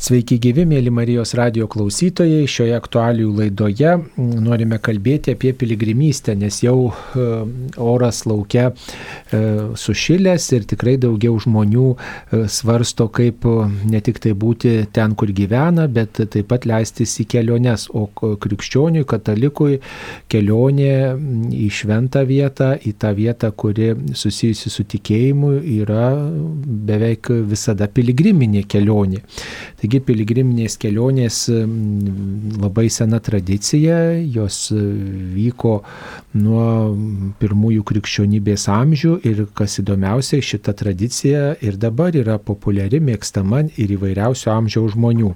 Sveiki gyvi, mėly Marijos radio klausytojai. Šioje aktualijų laidoje norime kalbėti apie piligrimystę, nes jau e, oras laukia e, sušilęs ir tikrai daugiau žmonių e, svarsto, kaip ne tik tai būti ten, kur gyvena, bet taip pat leistis į keliones. O krikščioniui, katalikui kelionė į šventą vietą, į tą vietą, kuri susijusi su tikėjimu, yra beveik visada piligriminė kelionė. Taigi, Taigi piligriminės kelionės labai sena tradicija, jos e, vyko nuo pirmųjų krikščionybės amžių ir kas įdomiausia, šita tradicija ir dabar yra populiari, mėgstama ir įvairiausio amžiaus žmonių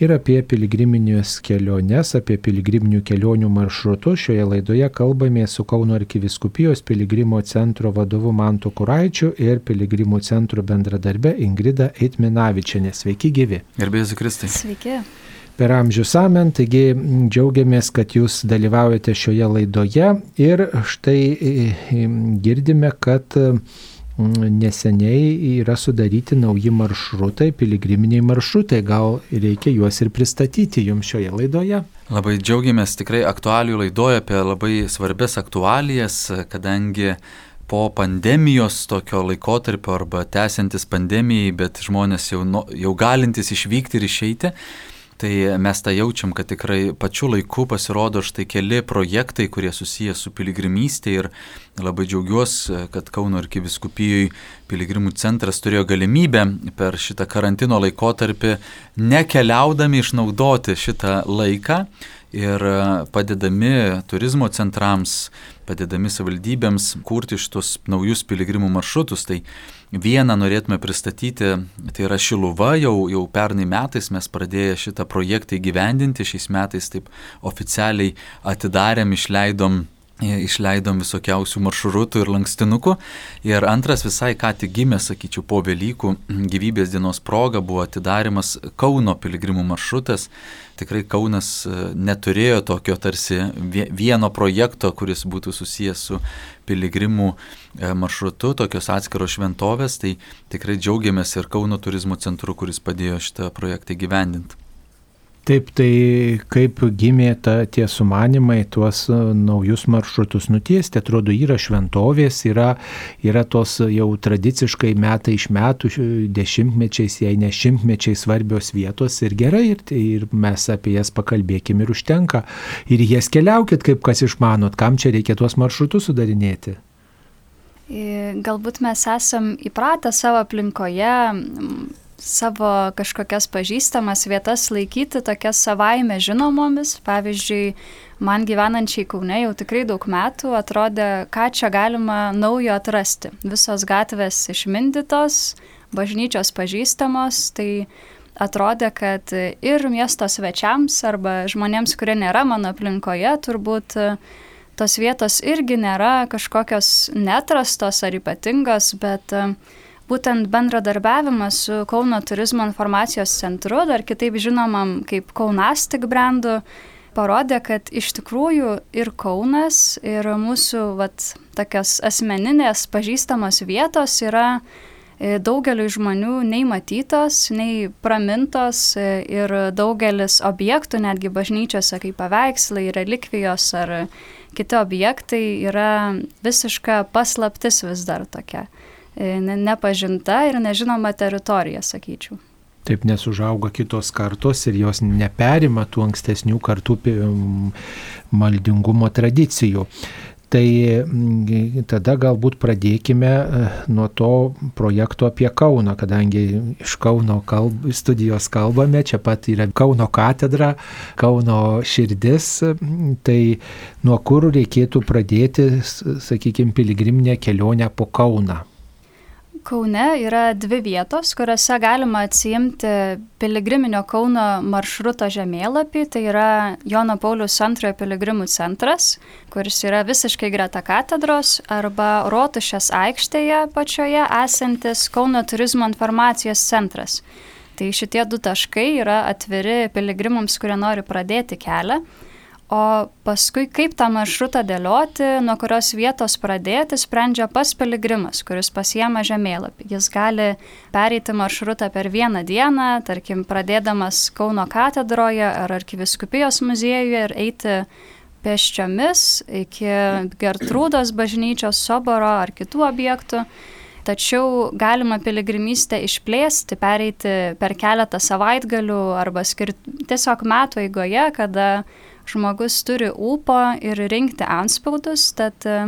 ir apie piligriminės keliones, apie piligriminių kelionių maršrutus. Šioje laidoje kalbame su Kauno arkiviskupijos piligrimų centro vadovu Mantu Kuraičiu ir piligrimų centro bendradarbe Ingrida Eitminavičianė. Sveiki gyvi. Beje, Kristai. Sveiki per amžius amen, taigi džiaugiamės, kad jūs dalyvaujate šioje laidoje ir štai girdime, kad neseniai yra sudaryti nauji maršrutai, piligriminiai maršrutai. Gal reikia juos ir pristatyti jums šioje laidoje? Labai džiaugiamės tikrai aktualijų laidoje apie labai svarbės aktualijas, kadangi po pandemijos tokio laikotarpio arba tęsiantis pandemijai, bet žmonės jau, jau galintys išvykti ir išeiti, Tai mes tą jaučiam, kad tikrai pačiu laiku pasirodo štai keli projektai, kurie susiję su piligrimystė ir labai džiaugiuosi, kad Kauno arkiviskupijoje piligrimų centras turėjo galimybę per šitą karantino laikotarpį nekeliaudami išnaudoti šitą laiką ir padedami turizmo centrams, padedami savivaldybėms kurti šitos naujus piligrimų maršrutus. Tai Vieną norėtume pristatyti, tai yra Šiluva, jau, jau pernai metais mes pradėję šitą projektą įgyvendinti, šiais metais taip oficialiai atidarėm, išleidom išleidom visokiausių maršrutų ir lankstinukų. Ir antras visai ką tik gimė, sakyčiau, po Velykų gyvybės dienos proga buvo atidarimas Kauno piligrimų maršrutas tikrai Kaunas e, neturėjo tokio tarsi vieno projekto, kuris būtų susijęs su piligrimų e, maršrutu, tokios atskiros šventovės, tai tikrai džiaugiamės ir Kauno turizmo centru, kuris padėjo šitą projektą gyvendinti. Taip, tai kaip gimė ta, tie sumanimai tuos e, naujus maršrutus nutiesti, atrodo, yra šventovės, yra, yra tos jau tradiciškai metai iš metų, dešimtmečiais, jei ne šimtmečiais svarbios vietos ir gerai, ir, ir mes apie jas pakalbėkim ir užtenka. Ir jas keliaukit, kaip kas išmanot, kam čia reikia tuos maršrutus sudarinėti. Galbūt mes esam įpratę savo aplinkoje savo kažkokias pažįstamas vietas laikyti tokias savaime žinomomis. Pavyzdžiui, man gyvenančiai Kaune jau tikrai daug metų atrodė, ką čia galima naujo atrasti. Visos gatvės išmindytos, bažnyčios pažįstamos, tai atrodė, kad ir miesto svečiams arba žmonėms, kurie nėra mano aplinkoje, turbūt tos vietos irgi nėra kažkokios netrastos ar ypatingos, bet uh, būtent bendradarbiavimas su Kauno turizmo informacijos centru, dar kitaip žinomam kaip Kaunastik brandu, parodė, kad iš tikrųjų ir Kaunas, ir mūsų vat, tokios asmeninės pažįstamos vietos yra e, daugeliu žmonių nei matytos, nei pramintos e, ir daugelis objektų, netgi bažnyčiose kaip paveikslai, relikvijos ar kiti objektai yra visiška paslaptis vis dar tokia. E, nepažinta ir nežinoma teritorija, sakyčiau. Taip nesužauga kitos kartos ir jos neperima tų ankstesnių kartų maldingumo tradicijų. Tai tada galbūt pradėkime e, nuo to projekto apie Kauną, kadangi iš Kauno kalb, studijos kalbame, čia pat yra Kauno katedra, Kauno širdis, tai nuo kur reikėtų pradėti, sakykime, piligriminę kelionę po Kauną. Kaune yra dvi vietos, kuriuose galima atsiimti piligriminio Kauno maršruto žemėlapį. Tai yra Jono Paulius antrojo piligrimų centras, kuris yra visiškai greta katedros, arba Rotušės aikštėje pačioje esantis Kauno turizmo informacijos centras. Tai šitie du taškai yra atviri piligrimams, kurie nori pradėti kelią. O paskui kaip tą maršrutą dėlioti, nuo kurios vietos pradėti, sprendžia pas piligrimas, kuris pasiema žemėlapį. Jis gali pereiti maršrutą per vieną dieną, tarkim, pradėdamas Kauno katedroje ar arkiviskupijos muziejuje ir eiti pėsčiomis iki Gertrūdos bažnyčios soboro ar kitų objektų. Tačiau galima piligrimystę išplėsti, pereiti per keletą savaitgalių arba skirti tiesiog metų eigoje, kada žmogus turi ūpo ir rinkti anspaudus, tad e,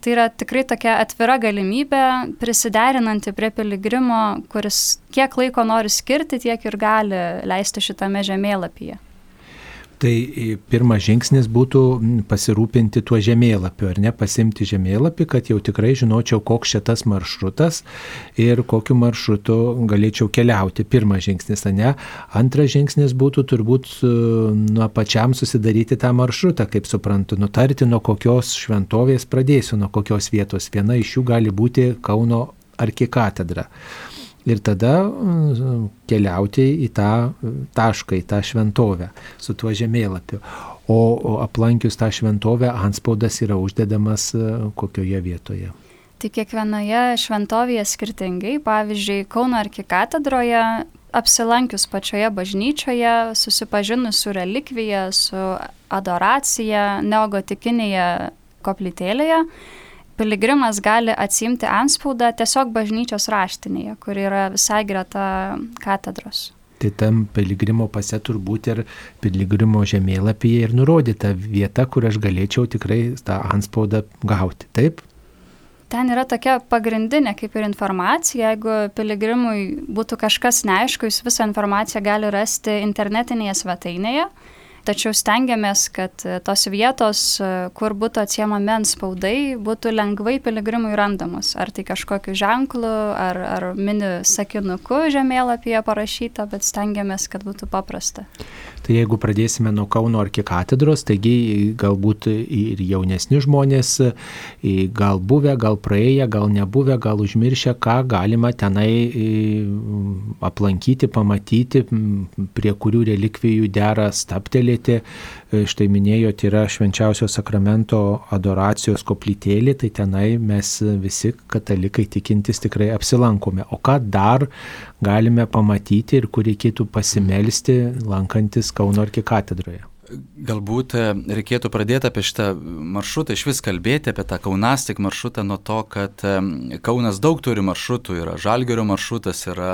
tai yra tikrai tokia atvira galimybė prisiderinanti prie piligrimo, kuris kiek laiko nori skirti, tiek ir gali leisti šitame žemėlapyje. Tai pirmas žingsnis būtų pasirūpinti tuo žemėlapiu, ar ne, pasimti žemėlapį, kad jau tikrai žinočiau, koks šitas maršrutas ir kokiu maršrutu galėčiau keliauti. Pirmas žingsnis, ne. Antras žingsnis būtų turbūt nuo pačiam susidaryti tą maršrutą, kaip suprantu, nutarti, nuo kokios šventovės pradėsiu, nuo kokios vietos. Viena iš jų gali būti Kauno arkikatedra ir tada mm, keliauti į tą tašką, į tą šventovę su tuo žemėlapiu. O, o aplankius tą šventovę anspaudas yra uždedamas e, kokioje vietoje. Tai kiekvienoje šventovėje skirtingai, pavyzdžiui, Kauno arkikatedroje apsilankius pačioje bažnyčioje, susipažinus su relikvija, su adoracija neogotikinėje koplytėlėje, piligrimas gali atsimti anspaudą tiesiog bažnyčios raštinėje, kur yra visai greta katedros. Tai tam piligrimo pase turbūt ir piligrimo žemėlapyje ir nurodyta vieta, kur aš galėčiau tikrai tą anspaudą gauti. Taip? Ten yra tokia pagrindinė kaip ir informacija. Jeigu piligrimui būtų kažkas neaišku, jis visą informaciją gali rasti internetinėje svetainėje tačiau stengiamės, kad e, tos vietos, e, kur būtų atsiemami ant spaudai, būtų lengvai piligrimui randamos. Ar tai kažkokiu ženklu, ar, ar mini sakinuku žemėlapyje parašyta, bet stengiamės, kad būtų paprasta. Tai jeigu pradėsime nuo Kauno arkikatedros, taigi galbūt ir jaunesni žmonės, gal buvę, gal praėję, gal nebuvę, gal užmiršę, ką galima tenai aplankyti, pamatyti, prie kurių relikvijų dera staptelėti. Štai minėjot, yra švenčiausio sakramento adoracijos koplytėlė, tai tenai mes visi katalikai tikintis tikrai apsilankome. O ką dar galime pamatyti ir kur reikėtų pasimelsti, lankantis Kauno arkikatedroje? Galbūt e, reikėtų pradėti apie šitą maršrutą, iš vis kalbėti apie tą Kaunastik maršrutą nuo to, kad e, Kaunas daug turi maršrutų, yra Žalgerio maršrutas, yra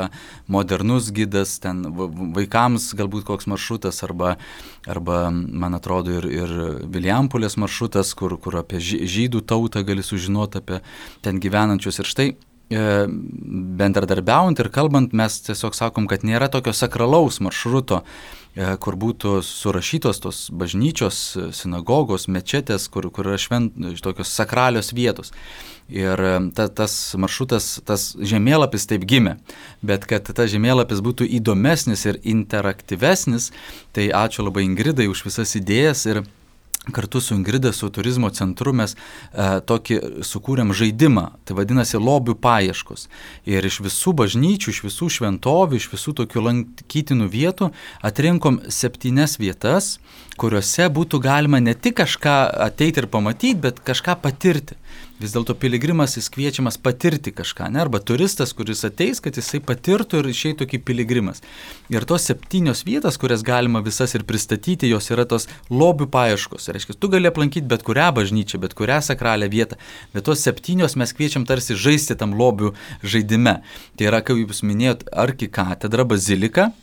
modernus gydas, ten vaikams galbūt koks maršrutas, arba, arba man atrodo, ir, ir Viliampolės maršrutas, kur, kur apie žydų tautą gali sužinoti apie ten gyvenančius. Ir štai bendradarbiaujant ir kalbant, mes tiesiog sakom, kad nėra tokio sakralaus maršruto, e, kur būtų surašytos tos bažnyčios, sinagogos, mečetės, kur, kur yra švent, tokios sakralios vietos. Ir e, ta, tas maršrutas, tas žemėlapis taip gimė. Bet kad tas žemėlapis būtų įdomesnis ir interaktyvesnis, tai ačiū labai Ingridai už visas idėjas ir kartu su Ingrida, su turizmo centru mes e, tokį sukūrėm žaidimą, tai vadinasi lobių paieškos. Ir iš visų bažnyčių, iš visų šventovių, iš visų tokių lankytinų vietų atrinkom septynes vietas, kuriuose būtų galima ne tik kažką ateiti ir pamatyti, bet kažką patirti. Vis dėlto piligrimas jis kviečiamas patirti kažką, ne? arba turistas, kuris ateis, kad jisai patirtų ir išeitų kaip piligrimas. Ir tos septynios vietos, kurias galima visas ir pristatyti, jos yra tos lobių paieškos. Reiškia, tu gali aplankyti bet kurią bažnyčią, bet kurią sakralią vietą, bet tos septynios mes kviečiam tarsi žaisti tam lobių žaidime. Tai yra, kaip jūs minėjot, arkikatedra, bazilika,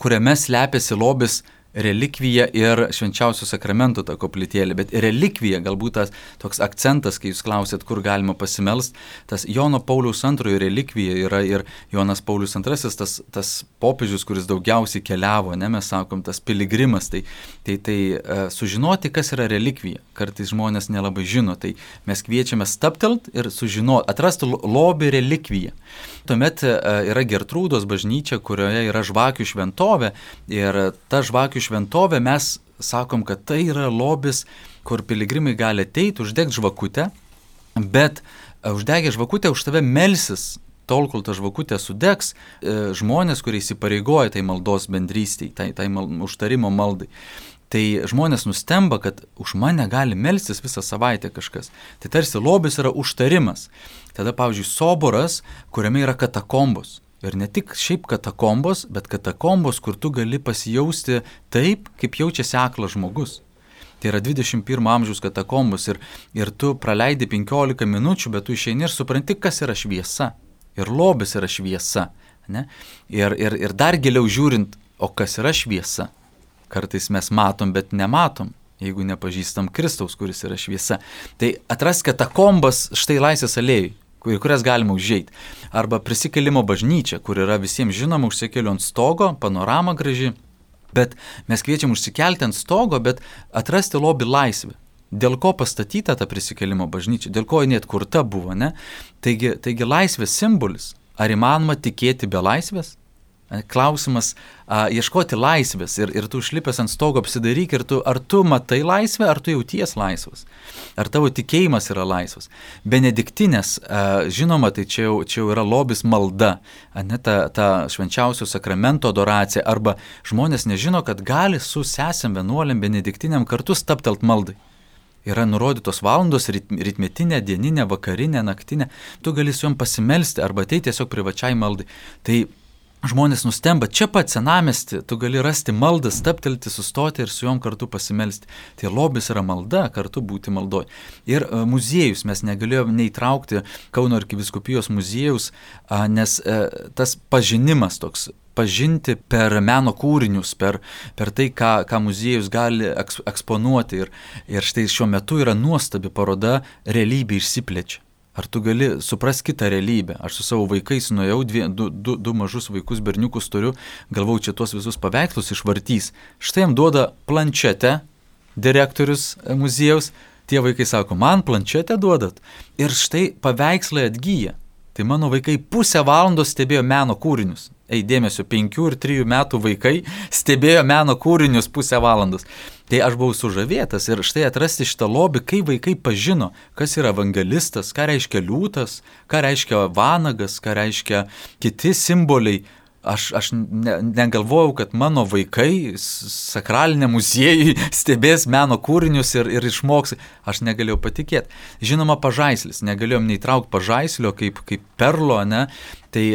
kuriame slepiasi lobis relikvija ir švenčiausio sakramento ta koplytėlė, bet relikvija galbūt tas toks akcentas, kai jūs klausėt, kur galima pasimelst, tas Jono Pauliaus antrojo relikvija yra ir Jonas Paulius antrasis, tas, tas popiežius, kuris daugiausiai keliavo, ne mes sakom, tas piligrimas, tai, tai, tai uh, sužinoti, kas yra relikvija, kartais žmonės nelabai žino, tai mes kviečiame staptelt ir sužinoti, atrasti lobį relikviją. Tuomet uh, yra Gertrūdos bažnyčia, kurioje yra žvakių šventovė ir ta žvakių šventovę mes sakom, kad tai yra lobis, kur piligrimai gali ateiti, uždegti žvakutę, bet e, uždegę žvakutę už tave melsis tol, kol ta žvakutė sudegs, e, žmonės, kurie įsipareigoja tai maldos bendrystiai, tai, tai mal, užtarimo maldai. Tai žmonės nustemba, kad už mane gali melstis visą savaitę kažkas. Tai tarsi lobis yra užtarimas. Tada, pavyzdžiui, soboras, kuriame yra katakombos. Ir ne tik šiaip katakombos, bet katakombos, kur tu gali pasijausti taip, kaip jaučiasi aklas žmogus. Tai yra 21 amžiaus katakombos ir, ir tu praleidi 15 minučių, bet tu išeini ir supranti, kas yra šviesa. Ir lobis yra šviesa. Ne? Ir, ir, ir dar giliau žiūrint, o kas yra šviesa. Kartais mes matom, bet nematom jeigu nepažįstam Kristaus, kuris yra šviesa. Tai atrask katakombas štai laisvės alėjui į kurias galima užžeiti. Arba prisikelimo bažnyčia, kur yra visiems žinoma, užsikeliu ant stogo, panorama graži, bet mes kviečiam užsikelti ant stogo, bet atrasti lobį laisvę. Dėl ko pastatyta ta prisikelimo bažnyčia, dėl ko jinai atkurta buvo, ne? Taigi, taigi laisvės simbolis. Ar įmanoma tikėti be laisvės? Klausimas, a, ieškoti laisvės ir, ir tu užlipęs ant stogo apsidaryk ir tu, ar tu matai laisvę, ar tu jauties laisvas, ar tavo tikėjimas yra laisvas. Benediktinės, a, žinoma, tai čia jau, čia jau yra lobis malda, ne ta, ta švenčiausio sakramento adoracija, arba žmonės nežino, kad gali su sesėm vienuolėm benediktiniam kartu staptelt maldai yra nurodytos valandos, ritmetinė, dieninė, vakarinė, naktinė, tu gali su juom pasimelsti arba ateiti tiesiog privačiai maldai. Tai žmonės nustemba, čia pat senamesti, tu gali rasti maldą, staptelti, sustoti ir su juom kartu pasimelsti. Tai lobis yra malda, kartu būti maldoj. Ir uh, muziejus, mes negalėjome neįtraukti Kauno arkiviskupijos muziejus, nes uh, tas pažinimas toks pažinti per meno kūrinius, per, per tai, ką, ką muziejus gali eksponuoti. Ir, ir štai šiuo metu yra nuostabi paroda, realybė išsiplečia. Ar tu gali suprasti kitą realybę? Aš su savo vaikais nuėjau, dvie, du, du, du mažus vaikus berniukus turiu, galvau, čia tuos visus paveikslus išvartys. Štai jam duoda planšetę direktorius muziejaus, tie vaikai sako, man planšetę duodat. Ir štai paveikslai atgyja. Tai mano vaikai pusę valandos stebėjo meno kūrinius eidėmėsio, penkių ir trijų metų vaikai stebėjo meno kūrinius pusę valandos. Tai aš buvau sužavėtas ir štai atrasti šitą lobį, kai vaikai pažino, kas yra evangelistas, ką reiškia liūtas, ką reiškia vanagas, ką reiškia kiti simboliai. Aš, aš ne, negalvojau, kad mano vaikai sakralinė muziejai stebės meno kūrinius ir, ir išmoks. Aš negalėjau patikėti. Žinoma, pažaislis, negalėjom neįtraukti pažaislio kaip, kaip perlo, ne? Tai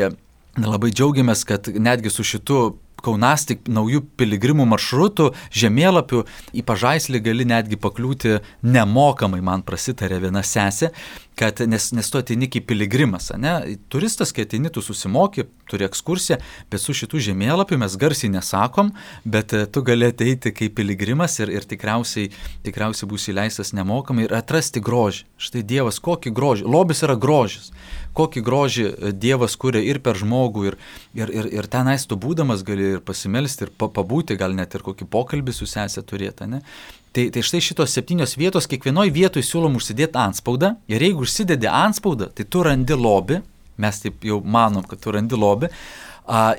Labai džiaugiamės, kad netgi su šitu Kaunastik naujų piligrimų maršrutų, žemėlapių, į pažaislį gali netgi pakliūti nemokamai, man prasitarė viena sesė, kad nes, nes tu atini kaip piligrimas, ne? Turistas, kai atini, tu susimoki, turi ekskursiją, bet su šitų žemėlapių mes garsiai nesakom, bet e, tu gali ateiti kaip piligrimas ir, ir tikriausiai, tikriausiai bus įleistas nemokamai ir atrasti grožį. Štai Dievas, kokį grožį. Lobis yra grožis kokį grožį e, Dievas kuria ir per žmogų, ir, ir, ir, ir tenais tu būdamas gali ir pasimelsti, ir pabūti, gal net ir kokį pokalbį su sesė turėti. Ne? Tai, tai štai šitos septynios vietos, kiekvienoje vietoje siūlom užsidėti anspaudą ir jeigu užsidedi anspaudą, tai tu randi lobį, mes taip jau manom, kad tu randi lobį,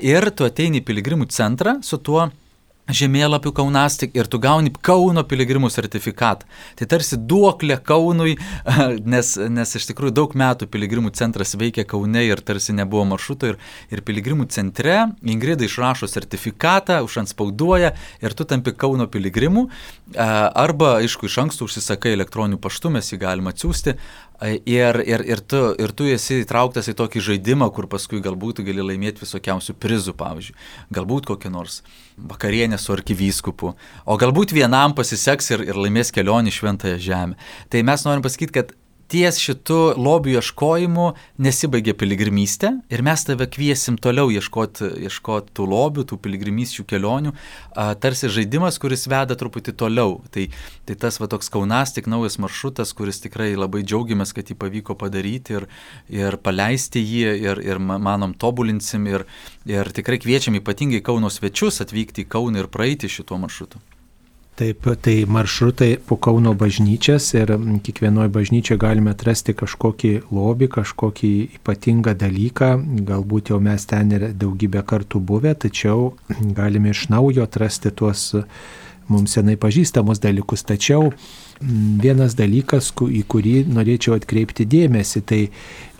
ir tu ateini į piligrimų centrą su tuo žemėlapių Kaunastik ir tu gauni Kauno piligrimų sertifikatą. Tai tarsi duoklė Kaunui, nes, nes iš tikrųjų daug metų piligrimų centras veikia Kaune ir tarsi nebuvo maršruto ir, ir piligrimų centre. Ingrida išrašo sertifikatą, užanspauduoja ir tu tampi Kauno piligrimų arba, aišku, iš anksto užsisakai elektroniniu paštu, mes jį galima atsiųsti Ir, ir, ir, tu, ir tu esi įtrauktas į tokį žaidimą, kur paskui galbūt gali laimėti visokiausių prizų, pavyzdžiui. Galbūt kokią nors vakarienę su arkivyskupu, o galbūt vienam pasiseks ir, ir laimės kelionį šventąją žemę. Tai mes norim pasakyti, kad ties šitu lobių ieškojimu nesibaigia piligrimystė ir mes tave kviesim toliau ieškoti ieškot tų lobių, tų piligrimysčių kelionių, a, tarsi žaidimas, kuris veda truputį toliau. Tai, tai tas va toks Kaunas tik naujas maršrutas, kuris tikrai labai džiaugiamės, kad jį pavyko padaryti ir, ir paleisti jį ir, ir manom tobulinsim ir, ir tikrai kviečiam ypatingai Kauno svečius atvykti į Kauną ir praeiti šituo maršrutu. Taip, tai maršrutai po Kauno bažnyčias ir kiekvienoje bažnyčioje galime atrasti kažkokį lobį, kažkokį ypatingą dalyką. Galbūt jau mes ten ir daugybę kartų buvę, tačiau galime iš naujo atrasti tuos mums senai pažįstamus dalykus. Tačiau vienas dalykas, į kurį norėčiau atkreipti dėmesį, tai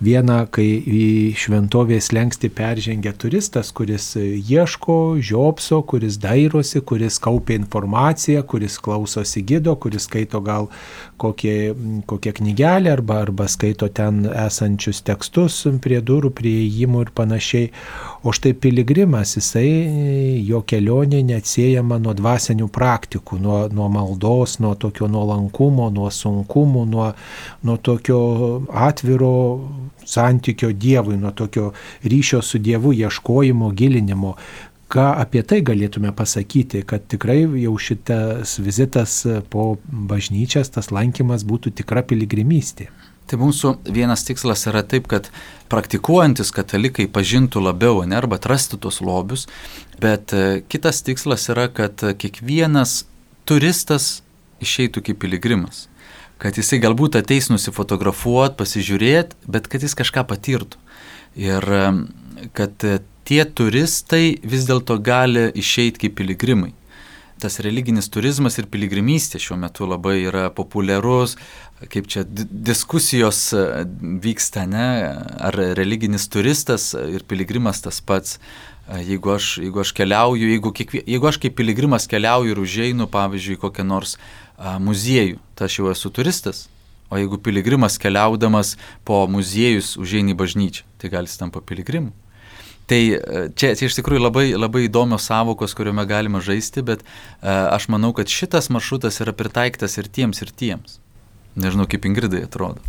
Viena, kai į šventovės lengsti peržengia turistas, kuris ieško, žiopso, kuris dairosi, kuris kaupia informaciją, kuris klausosi gido, kuris skaito gal kokie, kokią knygelę arba, arba skaito ten esančius tekstus prie durų, prie įėjimų ir panašiai. O štai piligrimas, jisai, jo kelionė neatsiejama nuo dvasinių praktikų, nuo, nuo maldos, nuo tokio nuolankumo, nuo sunkumų, nuo, nuo tokio atviro santykio Dievui, nuo tokio ryšio su Dievu, ieškojimo, gilinimo. Ką apie tai galėtume pasakyti, kad tikrai jau šitas vizitas po bažnyčias, tas lankymas būtų tikra piligrimystė. Tai mūsų vienas tikslas yra taip, kad praktikuojantis katalikai pažintų labiau, ne, arba atrastų tos lobius, bet e, kitas tikslas yra, kad kiekvienas turistas išeitų kaip piligrimas. Kad jisai galbūt ateis nusifotografuoti, pasižiūrėti, bet kad jis kažką patirtų. Ir kad e, tie turistai vis dėlto gali išeiti kaip piligrimai tas religinis turizmas ir piligrimystė šiuo metu labai yra populiarus, kaip čia diskusijos e, vyksta, ne, ar religinis turistas ir piligrimas tas pats. E, jeigu aš, jeigu aš keliauju, jeigu, kiekvie, jeigu aš kaip piligrimas keliauju ir užeinu, pavyzdžiui, kokią nors muziejų, tai aš jau esu turistas. O jeigu piligrimas keliaudamas po muziejus užeini bažnyčią, tai gal jis tampa piligrimu. Tai e, čia, čia iš tikrųjų labai, labai įdomios savokos, kuriuome galima žaisti, bet uh, aš manau, kad šitas maršrutas yra pritaiktas ir tiems, ir tiems. Nežinau, kaip Ingridai atrodo.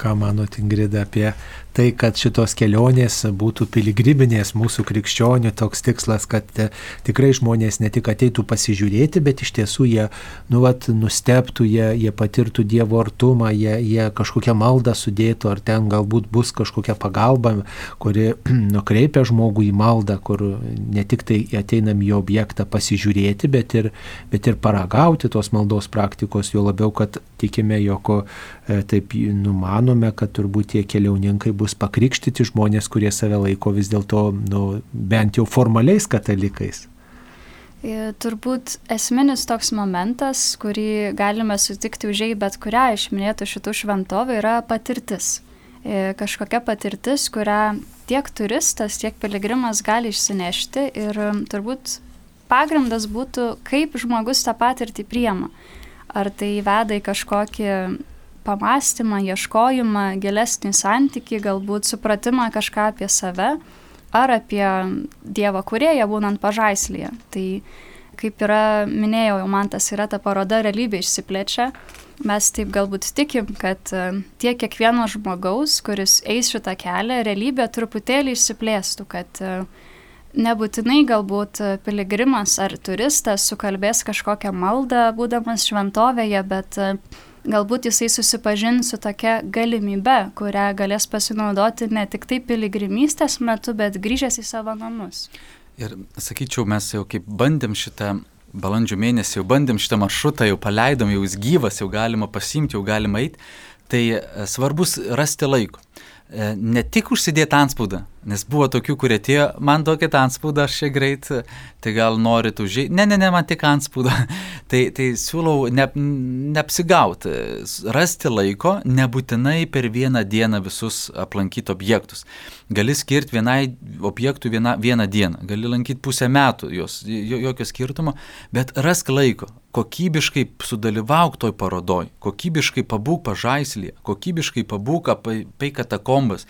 Ką mano Ingrida apie tai, kad šitos kelionės būtų piligriminės mūsų krikščionių toks tikslas, kad e, tikrai žmonės ne tik ateitų pasižiūrėti, bet iš tiesų jie, nu, vat, nusteptų, jie, jie patirtų Dievo artumą, jie, jie kažkokią maldą sudėtų, ar ten galbūt bus kažkokia pagalba, kuri nukreipia žmogų į maldą, kur ne tik tai ateinam į objektą pasižiūrėti, bet ir, bet ir paragauti tos maldos praktikos, jo labiau, kad tikime, jog e, taip numanome, kad turbūt tie keliauninkai bus pakrikštyti žmonės, kurie save laiko vis dėlto nu, bent jau formaliais katalikais. Ir turbūt esminis toks momentas, kurį galime sutikti užėjai bet kurią iš minėtų šitų šventovų, yra patirtis. Ir kažkokia patirtis, kurią tiek turistas, tiek piligrimas gali išsinešti ir turbūt pagrindas būtų, kaip žmogus tą patirtį priema. Ar tai veda į kažkokį pamastymą, ieškojimą, gilesnį santyki, galbūt supratimą kažką apie save ar apie Dievą kurėją būnant pažaislyje. Tai kaip yra, minėjau, jau man tas yra ta paroda realybė išsiplečia. Mes taip galbūt tikim, kad e, tiek kiekvieno žmogaus, kuris eis šitą kelią, realybė truputėlį išsiplėstų, kad e, nebūtinai galbūt piligrimas ar turistas sukalbės kažkokią maldą, būdamas šventovėje, bet e, galbūt jisai susipažins su tokia galimybe, kurią galės pasinaudoti ne tik tai piligrimystės metu, bet grįžęs į savo namus. Ir sakyčiau, mes jau kaip bandėm šitą balandžio mėnesį, jau bandėm šitą maršrutą, jau paleidom, jau jis gyvas, jau galima pasimti, jau galima eiti, tai e, svarbus rasti laiko. E, ne tik užsidėti anspaudą, nes buvo tokių, kurie atėjo, man duokit anspaudą, aš čia greit, tai gal norit užėjti, ne, ne, ne, man tik anspaudą. tai, tai siūlau ne, neapsigauti, rasti laiko, nebūtinai per vieną dieną visus aplankyti objektus. Gali skirti vienai objektui vieną, vieną dieną, gali lankyti pusę metų, jos, jokio skirtumo, bet rask laiko, kokybiškai sudalyvauk toj parodoj, kokybiškai pabūk pažaislėje, kokybiškai pabūk apie katakombas,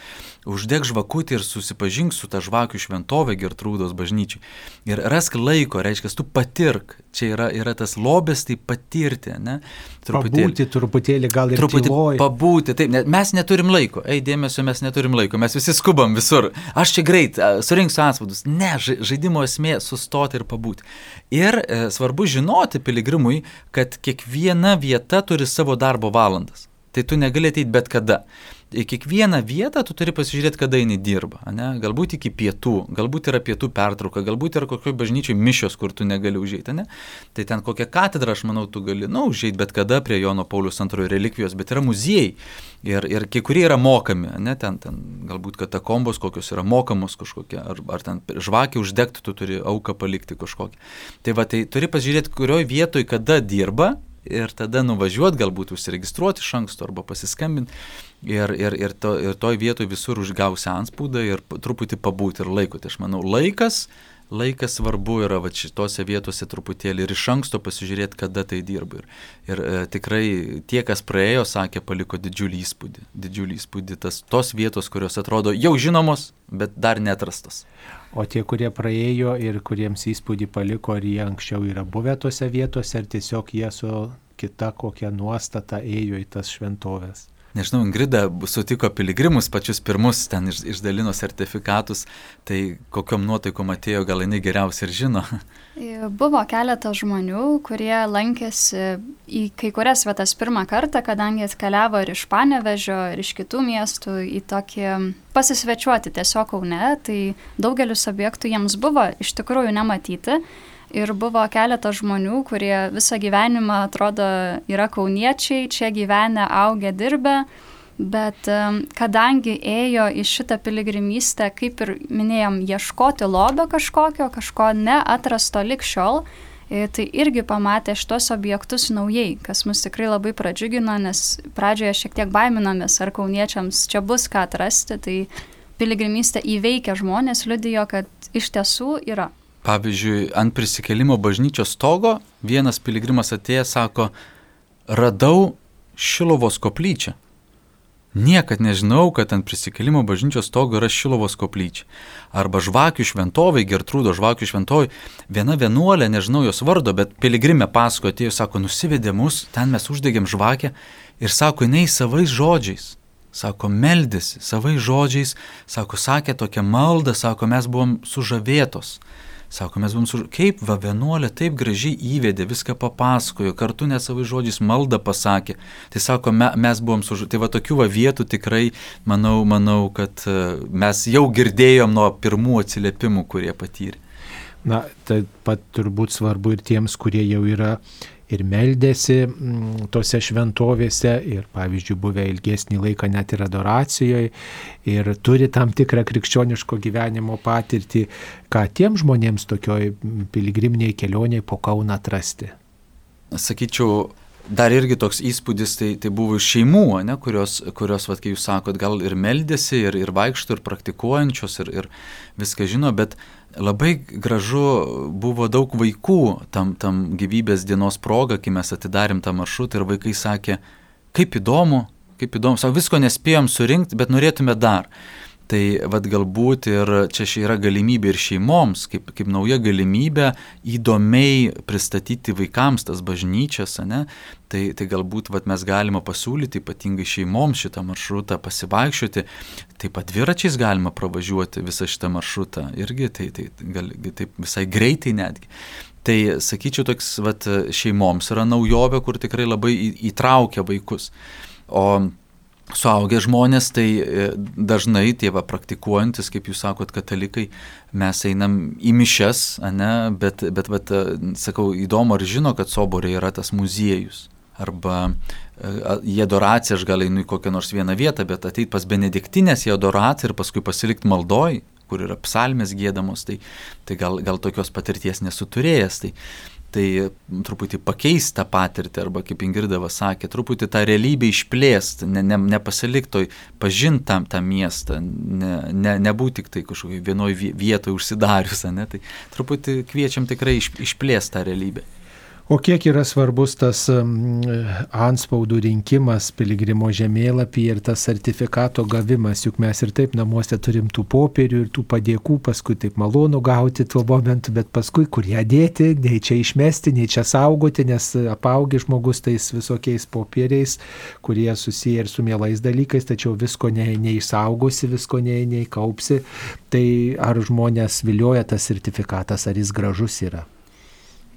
uždeg žvakutį ir susipažink su ta žvakių šventovė Gertrūdos bažnyčiai. Ir rask laiko, reiškia, tu patirk. Čia yra, yra tas lobės, tai patirti, ne? Truputėlį, pabūti truputėlį gal ir truputį tyloj. pabūti. Taip, ne, mes neturim laiko. Ei, dėmesio, mes neturim laiko. Mes visi skubam visur. Aš čia greit surinksiu atspaudus. Ne, žaidimo esmė sustoti ir pabūti. Ir e, svarbu žinoti piligrimui, kad kiekviena vieta turi savo darbo valandas. Tai tu negali ateiti bet kada kiekvieną vietą tu turi pasižiūrėti, kada jinai dirba. Ne? Galbūt iki pietų, galbūt yra pietų pertrauka, galbūt yra kokio bažnyčiai mišios, kur tu negali užėjti. Ne? Tai ten kokią katedrą, aš manau, tu gali, na, nu, užėjti bet kada prie Jono Paulius antrojo relikvijos, bet yra muziejai. Ir, ir kai kurie yra mokami, ne, ten, ten galbūt katakombos kokios yra mokamos kažkokie, ar, ar ten žvakį uždegti, tu turi auką palikti kažkokią. Tai va, tai turi pasižiūrėti, kurioje vietoje kada dirba ir tada nuvažiuoti, galbūt užsiregistruoti iš anksto arba pasiskambinti. Ir, ir, ir, to, ir toj vietoj visur užgausi anspūdą ir truputį pabūti ir laiko. Tai aš manau, laikas laikas svarbu yra va šitose vietose truputėlį ir iš anksto pasižiūrėti, kada tai dirba. Ir, ir e, tikrai tie, kas praėjo, sakė, paliko didžiulį įspūdį. Didžiulį įspūdį tas, tos vietos, kurios atrodo jau žinomos, bet dar netrastas. O tie, kurie praėjo ir kuriems įspūdį paliko, ar jie anksčiau yra buvę tose vietose, ar tiesiog jie su kita kokia nuostata ėjo į tas šventovės nežinau, Ingrida sutiko piligrimus pačius pirmus, ten iš, išdalino sertifikatus, tai kokiam nuotaikom atėjo, gal jinai geriausiai ir žino. Buvo keletas žmonių, kurie lankėsi į kai kurias vietas pirmą kartą, kadangi atkeliavo ir iš Panevežio, ir iš kitų miestų į tokį pasisvečiuoti tiesiog Kaune, tai daugelis objektų jiems buvo iš tikrųjų nematyti. Ir buvo keletas žmonių, kurie visą gyvenimą atrodo yra kauniečiai, čia gyvenę, augę, dirbę, bet kadangi ėjo į šitą piligrimystę, kaip ir minėjom, ieškoti lobio kažkokio, kažko neatrasto likščiol, tai irgi pamatė šitos objektus naujai, kas mus tikrai labai pradžiugino, nes pradžioje šiek tiek baiminomės, ar kauniečiams čia bus ką atrasti, tai piligrimystę įveikę žmonės liudijo, kad iš tiesų yra. Pavyzdžiui, ant prisikelimo bažnyčios stogo vienas piligrimas atėjęs sako, radau Šilovos koplyčią. Niekad nežinau, kad ant prisikelimo bažnyčios stogo yra Šilovos koplyčia. Arba žvakių šventovai, Gertrūdo žvakių šventovai, viena vienuolė, nežinau jos vardo, bet piligrimė pasko atėjo, sako, nusivedė mus, ten mes uždegėm žvakę ir sako, jinai savais žodžiais. Sako, meldėsi savais žodžiais, sako, sakė tokią maldą, sako, mes buvom sužavėtos. Sako, mes buvom su... Kaip va vienuolė taip gražiai įvedė, viską papasakojo, kartu net savai žodžiais maldą pasakė. Tai sako, me, mes buvom su... Tai va tokių va vietų tikrai, manau, manau, kad e, mes jau girdėjom nuo pirmų atsiliepimų, kurie patyrė. Na, taip pat turbūt svarbu ir tiems, kurie jau yra ir meldėsi mm, tose šventovėse ir, pavyzdžiui, buvę ilgesnį laiką net ir adoracijoje ir turi tam tikrą krikščioniško gyvenimo patirtį, ką tiem žmonėms tokioj piligriminiai kelioniai po Kauną atrasti. Sakyčiau, dar irgi toks įspūdis, tai, tai buvo iš šeimų, ne, kurios, kurios vat, kai jūs sakot, gal ir meldėsi, ir, ir vaikšto, ir praktikuojančios, ir, ir viską žino, bet labai gražu buvo daug vaikų tam, tam gyvybės dienos proga, kai mes atidarėm tą maršrutą ir vaikai sakė, kaip įdomu, kaip įdomu, savo visko nespėjom surinkti, bet norėtume dar. Tai vad galbūt ir čia yra galimybė ir šeimoms, kaip, kaip nauja galimybė įdomiai pristatyti vaikams tas bažnyčias, ne? Tai, tai galbūt vat, mes galime pasiūlyti ypatingai šeimoms šitą maršrutą pasivaikščioti, taip pat dviračiais galima pravažiuoti visą šitą maršrutą irgi, tai, tai gal, taip visai greitai netgi. Tai sakyčiau, toks vat, šeimoms yra naujovė, kur tikrai labai įtraukia vaikus. O suaugę žmonės, tai e, dažnai tėva praktikuojantis, kaip jūs sakot, katalikai, mes einam į mišes, ne, bet, bet, bet, sakau, įdomu, ar žino, kad soborė yra tas muziejus. Arba e, į adoraciją aš gal einu į kokią nors vieną vietą, bet ateit pas benediktinės į adoraciją ir paskui pasilikti maldoj, kur yra psalmės gėdamos, tai, tai gal, gal tokios patirties nesuturėjęs. Tai, tai truputį pakeisti tą patirtį, arba kaip Ingridava sakė, truputį tą realybę išplėsti, ne, ne, nepasiliktoj, pažinti tam tą miestą, ne, ne, nebūti tik tai kažkokiai vienoje vietoje užsidarius, ne, tai truputį kviečiam tikrai iš, išplėsti tą realybę. O kiek yra svarbus tas anspaudų rinkimas piligrimo žemėlapyje ir tas sertifikato gavimas, juk mes ir taip namuose turim tų popierių ir tų padėkų, paskui taip malonu gauti tuo momentu, bet paskui kur ją dėti, nei čia išmesti, nei čia saugoti, nes apaugi žmogus tais visokiais popieriais, kurie susiję ir su mielais dalykais, tačiau visko ne, neišsaugosi, visko ne, neįkaupsi. Tai ar žmonės vilioja tas sertifikatas, ar jis gražus yra?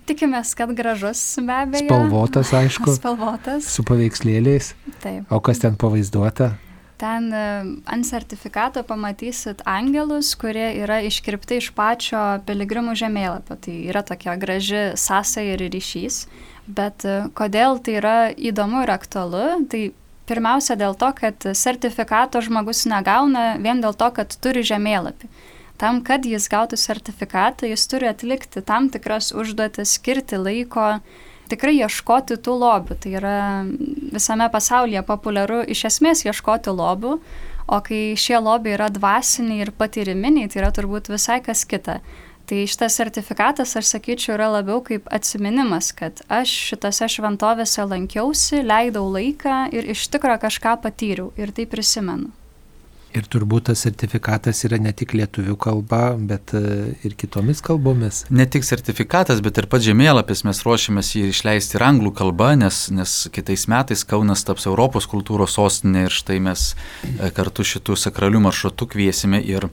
Tikimės, kad gražus be abejo. Spalvotas, aišku. Spalvotas. Su paveikslėliais. Taip. O kas ten pavaizduota? Ten e, ant sertifikato pamatysit angelus, kurie yra iškirpti iš pačio piligrimų žemėlapio. Tai yra tokia graži sąsaja ir ryšys. Bet e, kodėl tai yra įdomu ir aktualu, tai pirmiausia dėl to, kad sertifikato žmogus negauna vien dėl to, kad turi žemėlapį. Tam, kad jis gautų sertifikatą, jis turi atlikti tam tikras užduotis, skirti laiko, tikrai ieškoti tų lobių. Tai yra visame pasaulyje populiaru iš esmės ieškoti lobių, o kai šie lobiai yra dvasiniai ir patyriminiai, tai yra turbūt visai kas kita. Tai šitas sertifikatas, aš sakyčiau, yra labiau kaip atminimas, kad aš šitose šventovėse lankiausi, leidau laiką ir iš tikrųjų kažką patyriau ir tai prisimenu. Ir turbūt tas sertifikatas yra ne tik lietuvių kalba, bet e, ir kitomis kalbomis. Ne tik sertifikatas, bet ir pats žemėlapis mes ruošiamės jį išleisti ir anglų kalba, nes, nes kitais metais Kaunas taps Europos kultūros sostinė ir štai mes e, kartu šitų sakralių maršrutų kviesime ir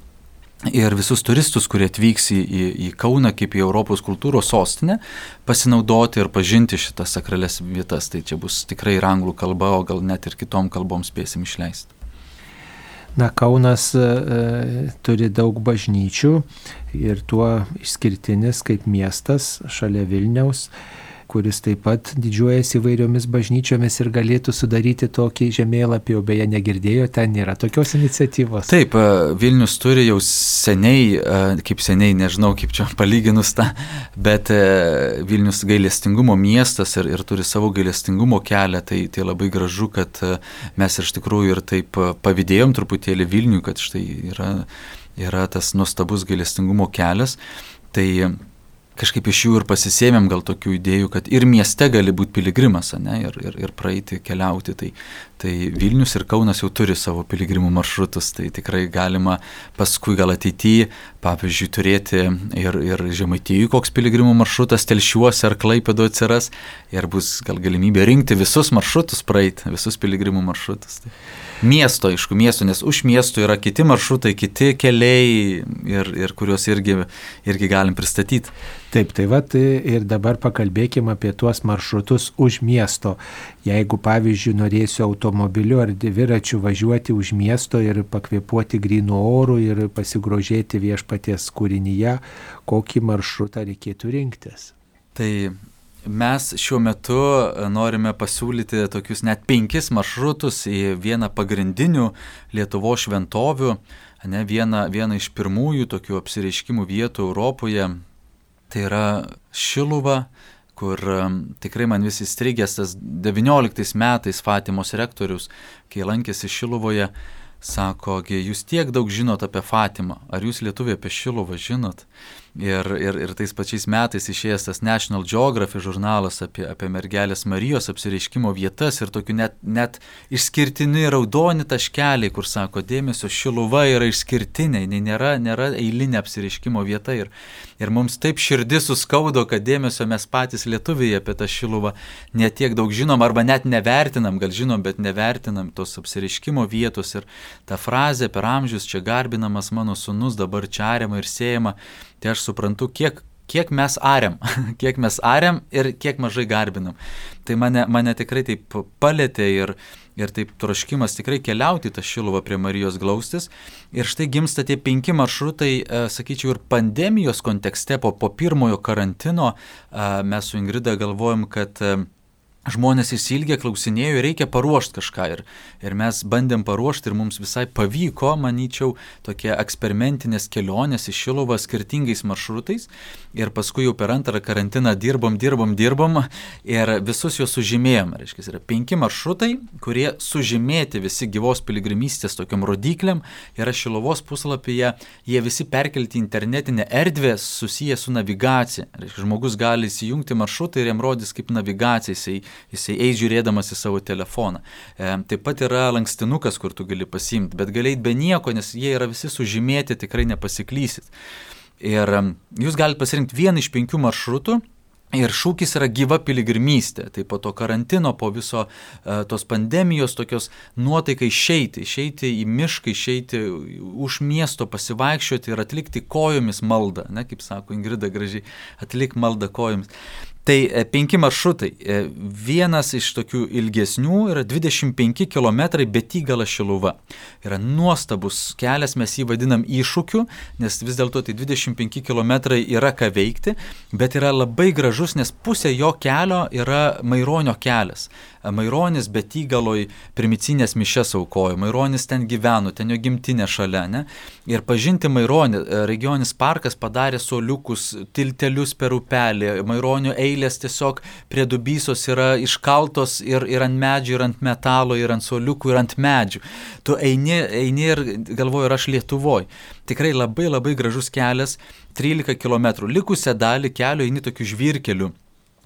ir visus turistus, kurie atvyks į, į, į Kauną kaip į Europos kultūros sostinę, pasinaudoti ir pažinti šitas sakrales vietas. Tai čia bus tikrai ir anglų kalba, o gal net ir kitom kalbom spėsim išleisti. Na, Kaunas e, e, turi daug bažnyčių ir tuo išskirtinis kaip miestas šalia Vilniaus kuris taip pat didžiuojasi įvairiomis bažnyčiomis ir galėtų sudaryti tokį žemėlapį, o beje negirdėjo, ten nėra tokios iniciatyvos. Taip, e, Vilnius turi jau seniai, e, kaip seniai, nežinau kaip čia palyginus tą, bet e, Vilnius gailestingumo miestas ir, ir turi savo gailestingumo kelią, tai, tai labai gražu, kad mes iš tikrųjų ir taip pavydėjom truputėlį Vilniui, kad štai yra, yra tas nuostabus gailestingumo kelias. Tai kažkaip iš jų ir pasisėmėm gal tokių idėjų, kad ir mieste gali būti piligrimas, ne, ir, ir, ir praeiti, keliauti. Tai, tai Vilnius ir Kaunas jau turi savo piligrimų maršrutus, tai tikrai galima paskui gal ateityje, pavyzdžiui, turėti ir, ir žemaitijų koks piligrimų maršrutas telšiuose ar klaipėdo atsiras ir bus gal galimybė rinkti visus maršrutus praeiti, visus piligrimų maršrutus. Tai miesto, aišku, miesto, nes už miesto yra kiti maršrutai, kiti keliai ir, ir kuriuos irgi, irgi galim pristatyti. Taip, tai vad ir dabar pakalbėkime apie tuos maršrutus už miesto. Jeigu, pavyzdžiui, norėsiu automobiliu ar dviračiu važiuoti už miesto ir pakvėpuoti grinų orų ir pasigrožėti viešpaties kūrinyje, kokį maršrutą reikėtų rinktis. Tai Mes šiuo metu e, norime pasiūlyti tokius net penkis maršrutus į vieną pagrindinių Lietuvo šventovių, ne, vieną, vieną iš pirmųjų tokių apsireiškimų vietų Europoje. Tai yra Šiluva, kur e, tikrai man vis įstrigęs tas 19 metais Fatimos rektorius, kai lankėsi Šiluvoje, sako, jūs tiek daug žinot apie Fatimą, ar jūs lietuviai apie Šiluvą žinot? Ir, ir, ir tais pačiais metais išėjęs tas National Geographic žurnalas apie, apie mergelės Marijos apsireiškimo vietas ir tokių net, net išskirtini raudoni taškeliai, kur sako, dėmesio šiluva yra išskirtinė, jinai nėra, nėra eilinė apsireiškimo vieta. Ir, ir mums taip širdis suskaudo, kad dėmesio mes patys lietuviai apie tą šiluvą netiek daug žinom arba net nevertinam, gal žinom, bet nevertinam tos apsireiškimo vietos ir ta frazė per amžius čia garbinamas mano sunus, dabar čia ariama ir siejama tai aš suprantu, kiek, kiek mes ariam, kiek mes ariam ir kiek mažai garbinam. Tai mane, mane tikrai taip palėtė ir, ir taip troškimas tikrai keliauti tą šiluvą prie Marijos glaustis. Ir štai gimsta tie penki maršrutai, e, sakyčiau, ir pandemijos kontekste po, po pirmojo karantino e, mes su Ingrida galvojom, kad e, žmonės įsilgė, klausinėjo, reikia paruošti kažką. Ir, ir mes bandėm paruošti ir mums visai pavyko, manyčiau, tokie eksperimentinės kelionės į Šiluvą skirtingais maršrutais. Ir paskui jau per antrą karantiną dirbom, dirbom, dirbom ir visus juos sužymėjom. Reiškia, yra penki maršrutai, kurie sužymėti visi gyvos piligrimystės tokiam rodiklėm. Yra Šiluvos puslapyje, jie visi perkelti į internetinę erdvę susiję su navigacija. Reiškia, žmogus gali įsijungti maršrutą ir jam rodys kaip navigacija. Jisai jisai eis žiūrėdamas į savo telefoną. E, taip pat yra lankstinukas, kur tu gali pasimti, bet gali eiti be nieko, nes jie yra visi sužymėti, tikrai nepasiklysit. Ir jūs galite pasirinkti vieną iš penkių maršrutų Ir šūkis yra gyva piligrimystė. Tai po to karantino, po viso uh, tos pandemijos tokios nuotaikai išeiti, išeiti į mišką, išeiti už miesto, pasivaikščioti ir atlikti kojomis maldą. Ne, kaip sako Ingrida gražiai, atlik maldą kojomis. Tai e, penki maršrutai. E, vienas iš tokių ilgesnių yra 25 km Betigala Šiluva. Yra nuostabus kelias, mes jį vadinam iššūkiu, nes vis dėlto tai 25 km yra ką veikti, bet yra labai gražus, nes pusė jo kelio yra Maironio kelias. Maironis Betigaloj primicinės mišes aukojo, Maironis ten gyveno, ten jo gimtinė šalia. Ne? Ir pažinti Maironį, e, regioninis parkas padarė soliukus, tiltelius per upelį, Maironio eilės tiesiog prie dubysos yra iškaltos ir, ir ant medžių, ir ant metalo, ir ant soliukų, ir ant medžių. Tu eini, eini ir galvoju, ir aš Lietuvoje. Tikrai labai labai gražus kelias, 13 km. Likusią dalį kelio eini tokiu žvirkeliu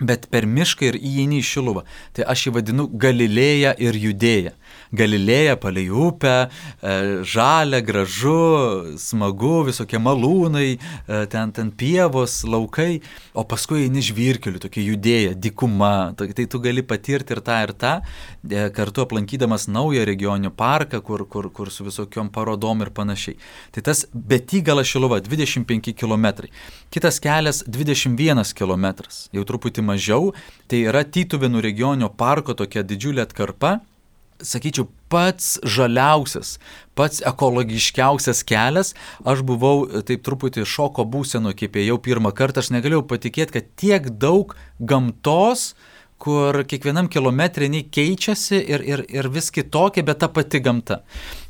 bet per mišką ir įeini į Šiluvą. Tai aš jį vadinu Galilėja ir Judėja. Galilėja palei upę, e, žalia, gražu, smagu, visokie malūnai, e, ten, ten pievos, laukai, o paskui eini žvirkeliu, tokia Judėja, dikuma. Tai, tai tu gali patirti ir tą, ir tą, e, kartu aplankydamas naują regioninį parką, kur, kur, kur su visokiom parodom ir panašiai. Tai tas Betygalas Šiluva 25 km. Kitas kelias 21 km, jau truputį mažiau, tai yra Tytuvėnų regioninio parko tokia didžiulė atkarpa, sakyčiau, pats žaliausias, pats ekologiškiausias kelias. Aš buvau taip truputį šoko būseno, kaip ėjau pirmą kartą, aš negalėjau patikėti, kad tiek daug gamtos, uh, kur kiekvienam kilometrinį keičiasi ir, ir, ir vis kitokia, bet ta pati gamta.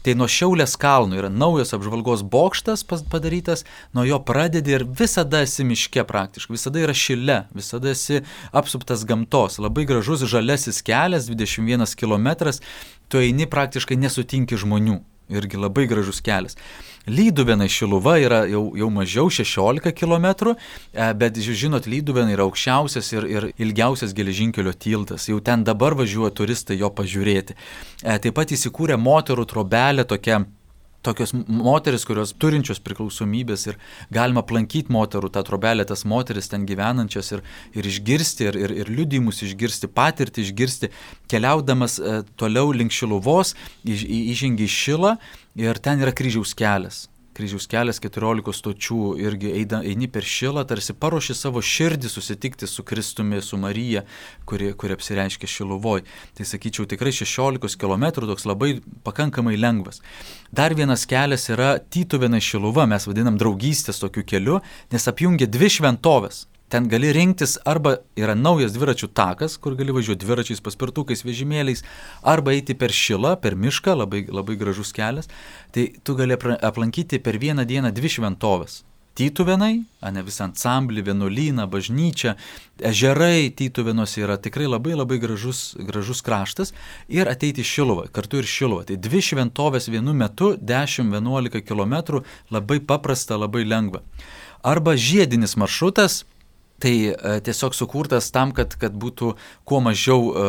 Tai nuo Šiaulės kalnų yra naujas apžvalgos bokštas padarytas, nuo jo pradedi ir visada esi miške praktiškai, visada yra šile, visada esi apsuptas gamtos. Labai gražus žalesis kelias, 21 km, tu eini praktiškai nesutinki žmonių. Irgi labai gražus kelias. Lyduvėnai Šiluva yra jau, jau mažiau 16 km, e, bet žinot, Lyduvėnai yra aukščiausias ir, ir ilgiausias geležinkelio tiltas. Jau ten dabar važiuoja turistai jo pažiūrėti. E, taip pat įsikūrė moterų trobelė tokia tokios moteris, kurios turinčios priklausomybės ir galima aplankyti moterų tą trobelę, tas moteris ten gyvenančias ir, ir išgirsti, ir, ir, ir liudimus išgirsti, patirtį išgirsti, keliaudamas e, toliau link Šiluvos, įžengi į Šilą ir ten yra kryžiaus kelias kryžiaus kelias 14 stočių irgi eida, eini per šilą, tarsi paruoši savo širdį susitikti su Kristumi, su Marija, kuri, kuri apsireiškia Šiluvoj. Tai sakyčiau, tikrai 16 km toks labai pakankamai lengvas. Dar vienas kelias yra Tytuvėna Šiluva, mes vadinam draugystės tokiu keliu, nes apjungia dvi šventovės ten gali rinktis arba yra naujas dviračių takas, kur gali važiuoti dviračiais, paspirtukais, vežimėliais, arba eiti per šilą, per mišką, labai, labai gražus kelias. Tai tu gali aplankyti per vieną dieną dvi šventovės. Tytuvenai, ne visą ansamblį, vienuolyną, bažnyčią, ežerai Tytuvenos yra tikrai labai labai gražus, gražus kraštas ir ateiti Šiluvą, kartu ir Šiluvą. Tai dvi šventovės vienu metu, 10-11 km, labai paprasta, labai lengva. Arba žiedinis maršrutas, Tai e, tiesiog sukurtas tam, kad, kad būtų kuo mažiau e,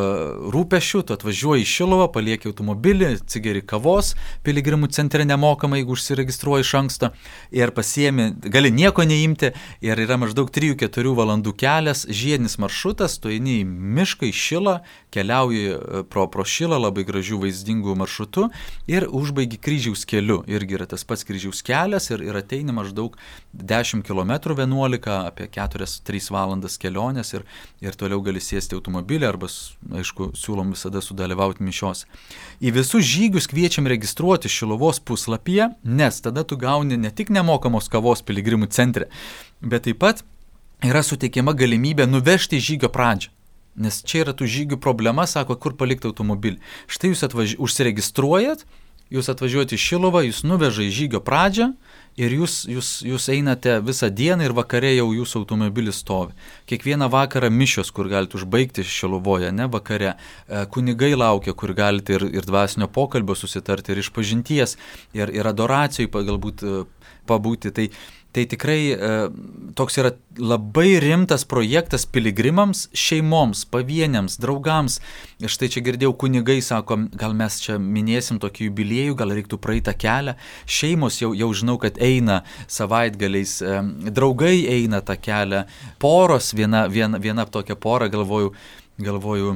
rūpešių, tu atvažiuoji į Šilovą, palieki automobilį, atsigeri kavos piligrimų centre nemokamai, jeigu užsiregistruoji iš anksto ir pasiemi, gali nieko neimti ir yra maždaug 3-4 valandų kelias, žiedinis maršrutas, tu eini į mišką, į Šilą, keliauji e, pro, pro Šilą labai gražių vaizdingų maršrutų ir užbaigi kryžiaus keliu. Irgi yra tas pats kryžiaus kelias ir, ir ateini maždaug 10 km 11 apie 4-3 3 valandas kelionės ir, ir toliau gali sėsti automobilį arba, aišku, siūlom visada sudalyvauti mišios. Į visus žygius kviečiam registruoti Šilovos puslapyje, nes tada tu gauni ne tik nemokamos kavos piligrimų centre, bet taip pat yra suteikiama galimybė nuvežti žygio pradžią. Nes čia yra tų žygių problema, sako, kur palikti automobilį. Štai jūs atvaži... užsiregistruojat, jūs atvažiuojate į Šilovą, jūs nuveža į žygio pradžią, ir jūs, jūs, jūs einate visą dieną ir vakare jau jūsų automobilis stovi. Kiekvieną vakarą mišios, kur galite užbaigti šiluvoje, ne vakare. E, kunigai laukia, kur galite ir, ir dvasinio pokalbio susitarti, ir išpažinties, ir, ir adoracijai galbūt e, pabūti. Tai Tai tikrai e, toks yra labai rimtas projektas piligrimams, šeimoms, pavieniams, draugams. Ir štai čia girdėjau kunigai, sako, gal mes čia minėsim tokį jubiliejų, gal reiktų praeitą kelią. Šeimos jau, jau žinau, kad eina savaitgaliais, e, draugai eina tą kelią, poros, viena, viena, viena tokia pora, galvoju, galvoju,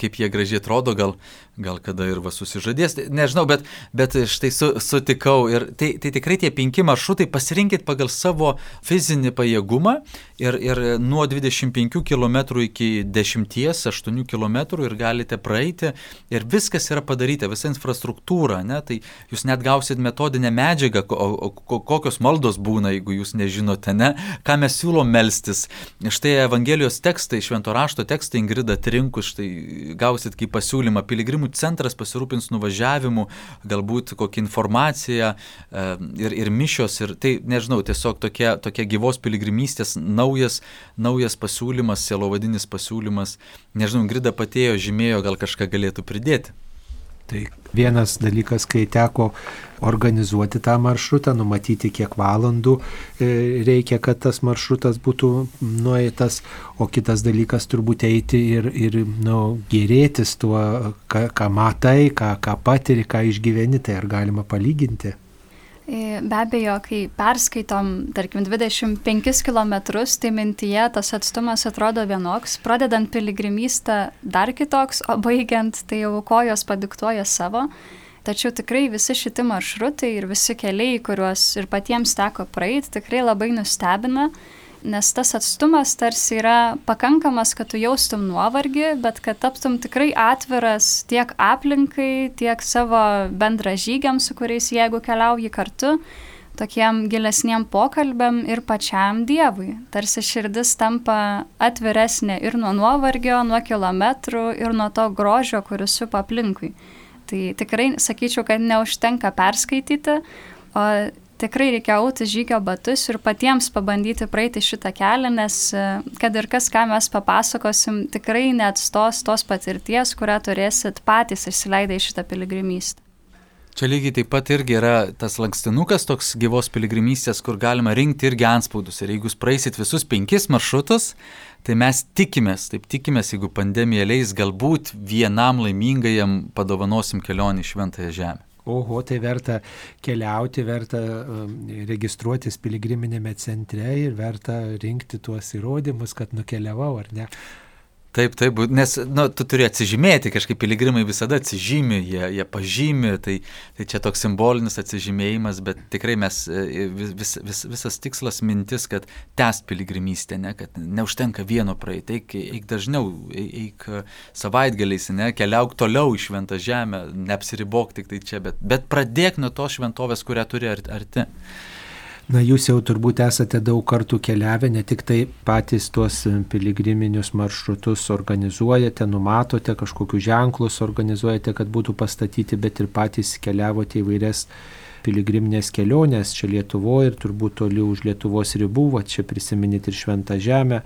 kaip jie gražiai atrodo, gal, gal kada ir va susižadės, nežinau, bet, bet štai su, sutikau ir tai, tai tikrai tie penki maršrutai pasirinkit pagal savo fizinį pajėgumą ir, ir nuo 25 km iki 10-8 km ir galite praeiti ir viskas yra padaryta, visa infrastruktūra, ne, tai jūs net gausit metodinę medžiagą, o, o, kokios maldos būna, jeigu jūs nežinote, ne, ką mes siūlom melstis. Štai Evangelijos tekstai, švento rašto tekstai Ingrida Trinkus, štai gausit kaip pasiūlymą, piligrimų centras pasirūpins nuvažiavimu, galbūt kokią informaciją e, ir, ir mišios, ir tai, nežinau, tiesiog tokia, tokia gyvos piligrimystės naujas, naujas pasiūlymas, sielovadinis pasiūlymas. Nežinau, Grida patėjo, žymėjo, gal kažką galėtų pridėti. Tai vienas dalykas, kai teko organizuoti tą maršrutą, numatyti kiek valandų e, reikia, kad tas maršrutas būtų nueitas, o kitas dalykas turbūt eiti ir, ir nu, gerėtis tuo, ką, ką matai, ką, ką patiri, ką išgyveni, tai ar galima palyginti. E, be abejo, kai perskaitom, tarkim, 25 km, tai mintyje tas atstumas atrodo vienoks, pradedant piligrimystę dar kitoks, o baigiant tai jau kojos padiktuoja savo. Tačiau tikrai visi šitie maršrutai ir visi keliai, kuriuos ir patiems teko praeiti, tikrai labai nustebina nes tas atstumas tarsi yra pakankamas, kad tu jaustum nuovargį, bet kad taptum tikrai atviras tiek aplinkai, tiek savo bendražygiam, su kuriais jeigu keliauji kartu, tokiem gilesniem pokalbiam ir pačiam Dievui. Tarsi širdis tampa atviresnė ir nuo nuovargio, nuo kilometrų, ir nuo to grožio, kuris supa aplinkui. Tai tikrai sakyčiau, kad neužtenka perskaityti, o tikrai reikia auti žygio batus ir patiems pabandyti praeiti šitą kelią, nes e, kad ir kas, ką mes papasakosim, tikrai neatstos tos patirties, kurią turėsit patys išsileidę į šitą piligrimystę. Čia lygiai taip pat irgi yra tas lankstinukas toks gyvos piligrimystės, kur galima rinkti irgi anspaudus. Ir jeigu jūs praeisit visus penkis maršrutus, tai mes tikimės, taip tikimės, jeigu pandemija leis, galbūt vienam laimingajam padovanosim kelionį į Šventąją Žemę oho, tai verta keliauti, verta um, registruotis piligriminėme centre ir verta rinkti tuos įrodymus, kad nukeliavau ar ne. Taip, taip, nes nu, tu turi atsižymėti, kažkaip piligrimai visada atsižymi, jie, jie pažymi, tai, tai čia toks simbolinis atsižymėjimas, bet tikrai mes e, vis, vis, visas tikslas mintis, kad tęst piligrimystę, ne, kad neužtenka vieno praeiti, eik, eik dažniau, eik savaitgaliais, ne, keliauk toliau į šventą žemę, neapsiribok tik tai čia, bet, bet pradėk nuo tos šventovės, kurią turi arti. Na, jūs jau turbūt esate daug kartų keliavę, ne tik tai patys tuos piligriminius maršrutus organizuojate, numatote, kažkokius ženklus organizuojate, kad būtų pastatyti, bet ir patys keliavote įvairias piligriminės kelionės čia Lietuvoje ir turbūt toli už Lietuvos ribų, va čia prisiminit ir Šventą Žemę,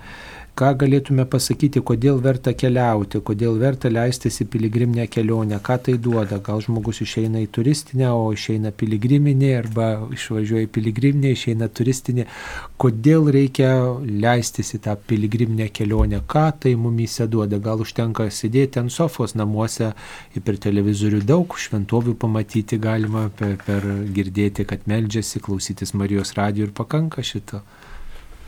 ką galėtume pasakyti, kodėl verta keliauti, kodėl verta leistis į piligriminę kelionę, ką tai duoda. Gal žmogus išeina į turistinę, o išeina piligriminė, arba išvažiuoja į piligriminę, išeina turistinė. Kodėl reikia leistis į tą piligriminę kelionę, ką tai mumyse duoda. Gal užtenka sėdėti ant sofos namuose ir per televizorių daug šventovių pamatyti galima, per, per girdėti, kad meldžiasi, klausytis Marijos radio ir pakanka šito.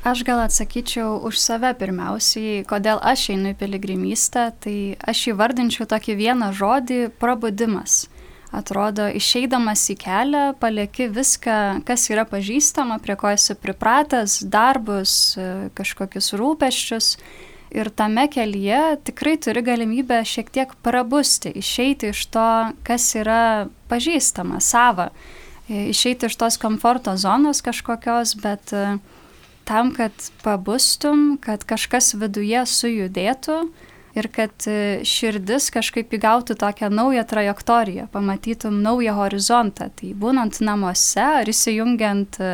Aš gal atsakyčiau už save pirmiausiai, kodėl aš einu į piligrimystę, tai aš įvardinčiau tokį vieną žodį - prabudimas. Atrodo, išeidamas į kelią, palieki viską, kas yra pažįstama, prie ko esi pripratęs, darbus, kažkokius rūpeščius. Ir tame kelyje tikrai turi galimybę šiek tiek prabusti, išeiti iš to, kas yra pažįstama, sava, išeiti iš tos komforto zonos kažkokios, bet uh, tam, kad pabustum, kad kažkas viduje sujudėtų ir kad e, širdis kažkaip įgautų tokią naują trajektoriją, pamatytum naują horizontą. Tai būnant namuose ar įsijungiant e,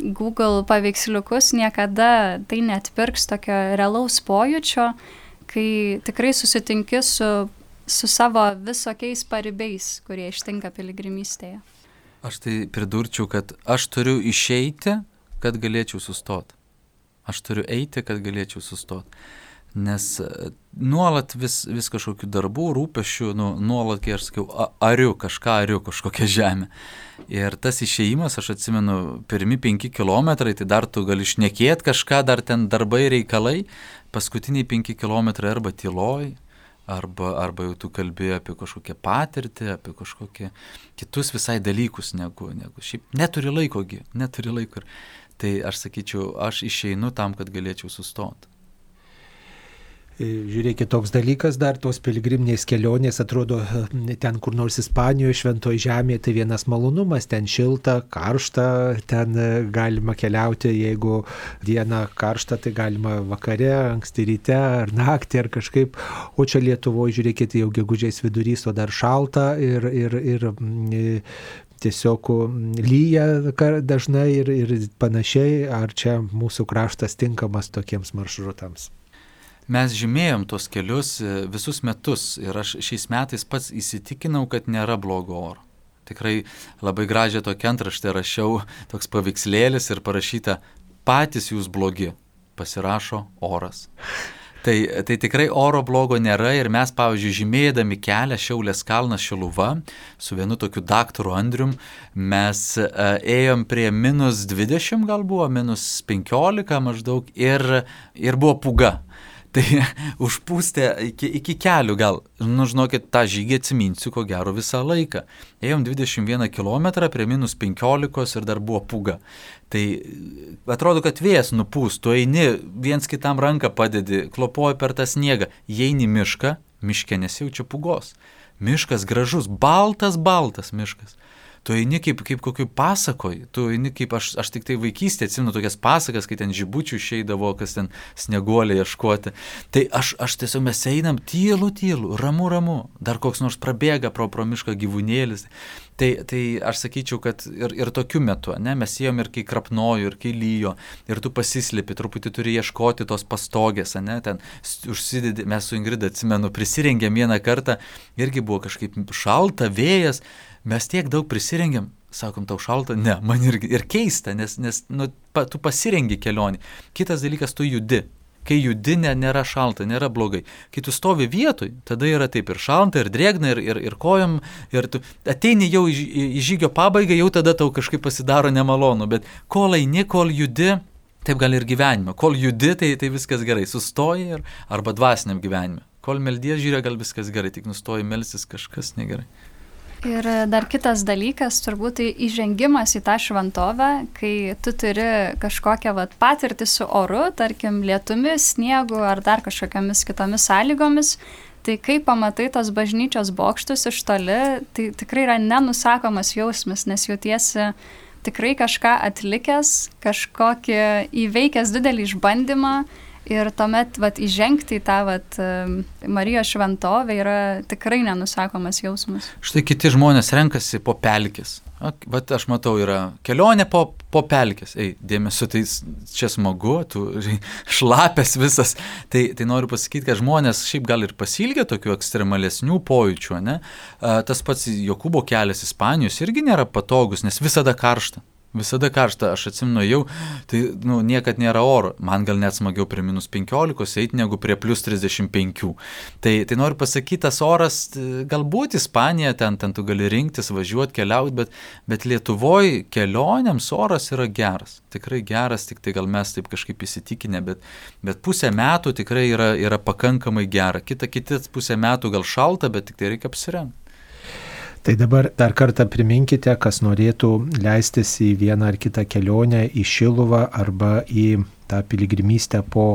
Google paveiksliukus, niekada tai netpirks tokio realaus pojūčio, kai tikrai susitinki su, su savo visokiais paribiais, kurie ištinka piligrimystėje. Aš tai pridurčiau, kad aš turiu išeiti kad galėčiau sustoti. Aš turiu eiti, kad galėčiau sustoti. Nes e, nuolat vis, vis kažkokių darbų, rūpešių, nu, nuolat, kai aš sakiau, ariu kažką, ariu kažkokią žemę. Ir tas išėjimas, aš atsimenu, pirmi penki kilometrai, tai dar tu gali išnekėti kažką, dar ten darbai, reikalai, paskutiniai penki kilometrai arba tyloj, arba, arba jau tu kalbėjai apie kažkokią patirtį, apie kažkokie kitus visai dalykus, negu, negu šiaip neturi laikogi, neturi laiko. Ir Tai aš sakyčiau, aš išeinu tam, kad galėčiau sustoti. Žiūrėkit, toks dalykas dar, tos piligriminės kelionės, atrodo, ten kur nors Ispanijoje, šventoje žemėje, tai vienas malonumas, ten šilta, karšta, ten galima keliauti, jeigu diena karšta, tai galima vakare, anksti ryte ar naktį ar kažkaip, o čia Lietuvoje, žiūrėkit, jau gegužės vidurys, o dar šalta ir, ir, ir tiesiog lyja dažnai ir, ir panašiai, ar čia mūsų kraštas tinkamas tokiems maršrutams. Mes žymėjom tos kelius e, visus metus ir aš šiais metais pats įsitikinau, kad nėra blogo oro. Tikrai labai gražią tokią antraštę rašiau, toks paveikslėlis ir parašyta patys jūs blogi, pasirašo oras. Tai, tai tikrai oro blogo nėra ir mes, pavyzdžiui, žymėdami kelią Šiaulės kalnas Šiluva su vienu tokiu daktaru Andrium, mes uh, ėjom prie minus 20 gal buvo, minus 15 maždaug ir, ir buvo puga. Tai užpūstė iki, iki kelių gal, nu žinokit, tą žygį atsiminsiu ko gero visą laiką. Ėjom 21 km prie minus 15 ir dar buvo puga. Tai atrodo, kad vėjas nupūs, tu eini, viens kitam ranką padedi, klopoji per tą sniegą, įeini mišką, miške nesijaučia pugos. Miškas gražus, baltas, baltas miškas tu eini kaip, kaip kokiu pasakoj, tu eini kaip aš, aš tik tai vaikystėje atsimenu tokias pasakas, kai ten žibučių išeidavo, kas ten snieguolė ieškoti. Tai aš, aš tiesiog mes einam tylu, tylu, ramu, ramu, dar koks nors prabėga pro, pro mišką gyvūnėlis. Tai, tai aš sakyčiau, kad ir, ir tokiu metu, ne, mes ėjom ir kai krapnojo, ir kai lyjo, ir tu pasislipi, truputį turi ieškoti tos pastogės, ne, ten užsidedi, mes su Ingrida atsimenu, prisirengėm vieną kartą, irgi buvo kažkaip šalta, vėjas, mes tiek daug prisirengėm, sakom, tau šalta, ne, man irgi ir keista, nes, nes nu, pa, tu pasirengi kelionį. Kitas dalykas, tu judi. Kai judi, ne, nėra šalta, nėra blogai. Kai tu stovi vietoj, tada yra taip ir šalta, ir drėgna, ir, ir, ir kojam, ir tu ateini jau į, į žygio pabaigą, jau tada tau kažkaip pasidaro nemalonu, bet kol eini, kol judi, taip gali ir gyvenime. Kol judi, tai, tai viskas gerai, sustoji ir, arba dvasiniam gyvenime. Kol meldies žiūrė, gal viskas gerai, tik nustoji melsis kažkas negerai. Ir dar kitas dalykas, turbūt tai įžengimas į tą šventovę, kai tu turi kažkokią vat, patirtį su oru, tarkim, lietumi, sniegu ar dar kažkokiamis kitomis sąlygomis, tai kai pamatai tos bažnyčios bokštus iš toli, tai tikrai yra nenusakomas jausmas, nes jautiesi tikrai kažką atlikęs, kažkokį įveikęs didelį išbandymą Ir tuomet vat, įžengti į tą vat, Marijos šventovę yra tikrai nenusakomas jausmas. Štai kiti žmonės renkasi po pelkis. Vat aš matau, yra kelionė po, po pelkės. Ei, dėmesio, tai čia smagu, tu šlapės visas. Tai, tai noriu pasakyti, kad žmonės šiaip gal ir pasilgia tokių ekstremalesnių pojūčių, ne? Tas pats Jokūbo kelias Ispanijos irgi nėra patogus, nes visada karšta. Visada karšta, aš atsimenu jau, tai nu, niekad nėra oro. Man gal net smagiau prie minus 15 eiti negu prie plus 35. Tai, tai noriu pasakyti, tas oras, galbūt Ispanija, ten, ten tu gali rinktis, važiuoti, keliauti, bet, bet Lietuvoje kelionėms oras yra geras. Tikrai geras, tik tai gal mes taip kažkaip įsitikinę, bet, bet pusę metų tikrai yra, yra pakankamai gera. Kita kitas pusę metų gal šalta, bet tik tai reikia apsirengti. Tai dabar dar kartą priminkite, kas norėtų leistis į vieną ar kitą kelionę į Šiluvą arba į tą piligrimystę po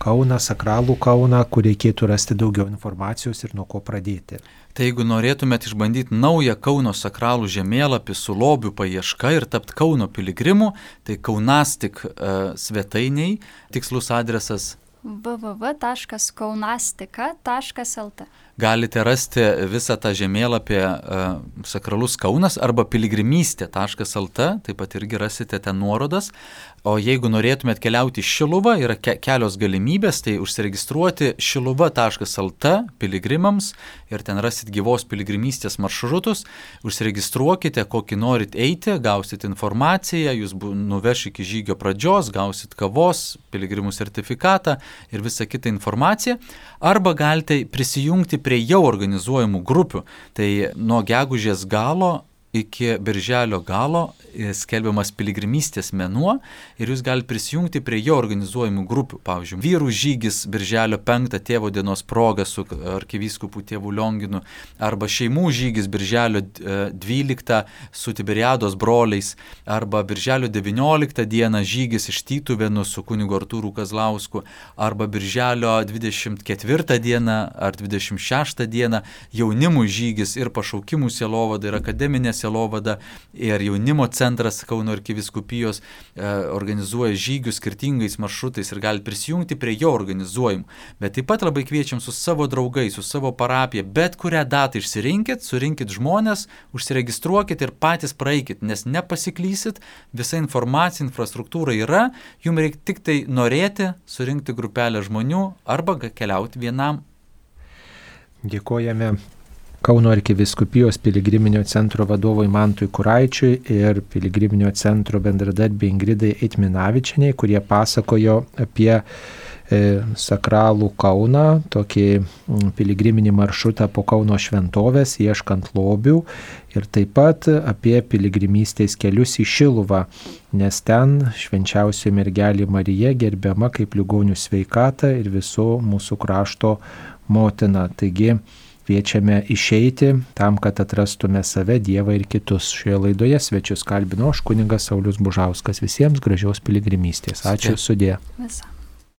Kauną, Sakralų Kauną, kur reikėtų rasti daugiau informacijos ir nuo ko pradėti. Tai jeigu norėtumėt išbandyti naują Kauno sakralų žemėlapį su lobių paieška ir tapti Kauno piligrimu, tai kaunastik uh, svetainiai, tikslus adresas www.kaunastika.lt galite rasti visą tą žemėlapį uh, Sakralus Kaunas arba piligrimystė.lt, taip pat irgi rasite ten nuorodas. O jeigu norėtumėt keliauti Šiluvą, yra ke kelios galimybės, tai užsiregistruoti šiluva.lt piligrimams ir ten rasit gyvos piligrimystės maršrutus, užsiregistruokite, kokį norit eiti, gausit informaciją, jūs nuveš iki žygio pradžios, gausit kavos, piligrimų sertifikatą ir visą kitą informaciją, arba galite prisijungti prie jau organizuojamų grupių. Tai nuo gegužės galo iki birželio galo e, skelbiamas piligrimystės menuo ir jūs galite prisijungti prie jo organizuojamų grupių. Pavyzdžiui, vyrų žygis birželio 5 tėvo dienos proga su arkivyskupu tėvu Lionginu arba šeimų žygis birželio 12 e, su Tiberiados broliais arba birželio 19 dieną žygis iš Tytuvenų su kunigu Artūru Kazlausku arba birželio 24 dieną ar 26 dieną jaunimų žygis ir pašaukimų sielovada ir akademinė sielovada ir jaunimo centras Kauno arkiviskupijos e, organizuoja žygius skirtingais maršrutais ir gali prisijungti prie jo organizuojimų. Bet taip pat labai kviečiam su savo draugais, su savo parapija, bet kurią datą išsirinkit, surinkit žmonės, užsiregistruokit ir patys praeikit, nes nepasiklysit, visa informacija, infrastruktūra yra, jums reikia tik tai norėti surinkti grupelę žmonių arba keliauti vienam. Dėkojame Kauno arkiviskupijos piligriminio centro vadovui Mantui Kuraičiui ir piligriminio centro bendradarbė Ingridai Eitminavičianiai, kurie pasakojo apie e, sakralų Kauną, tokį piligriminį maršrutą po Kauno šventovės, ieškant lobių ir taip pat apie piligrimystės kelius į Šiluvą, nes ten švenčiausioji mergelė Marija gerbiama kaip ligonių sveikata ir viso mūsų krašto motina. Taigi, Kviečiame išeiti tam, kad atrastume save, Dievą ir kitus. Šioje laidoje svečius kalbino aš kuningas Saulis Bužauskas. Visiems gražiaus piligrimystės. Ačiū sudė. Visą.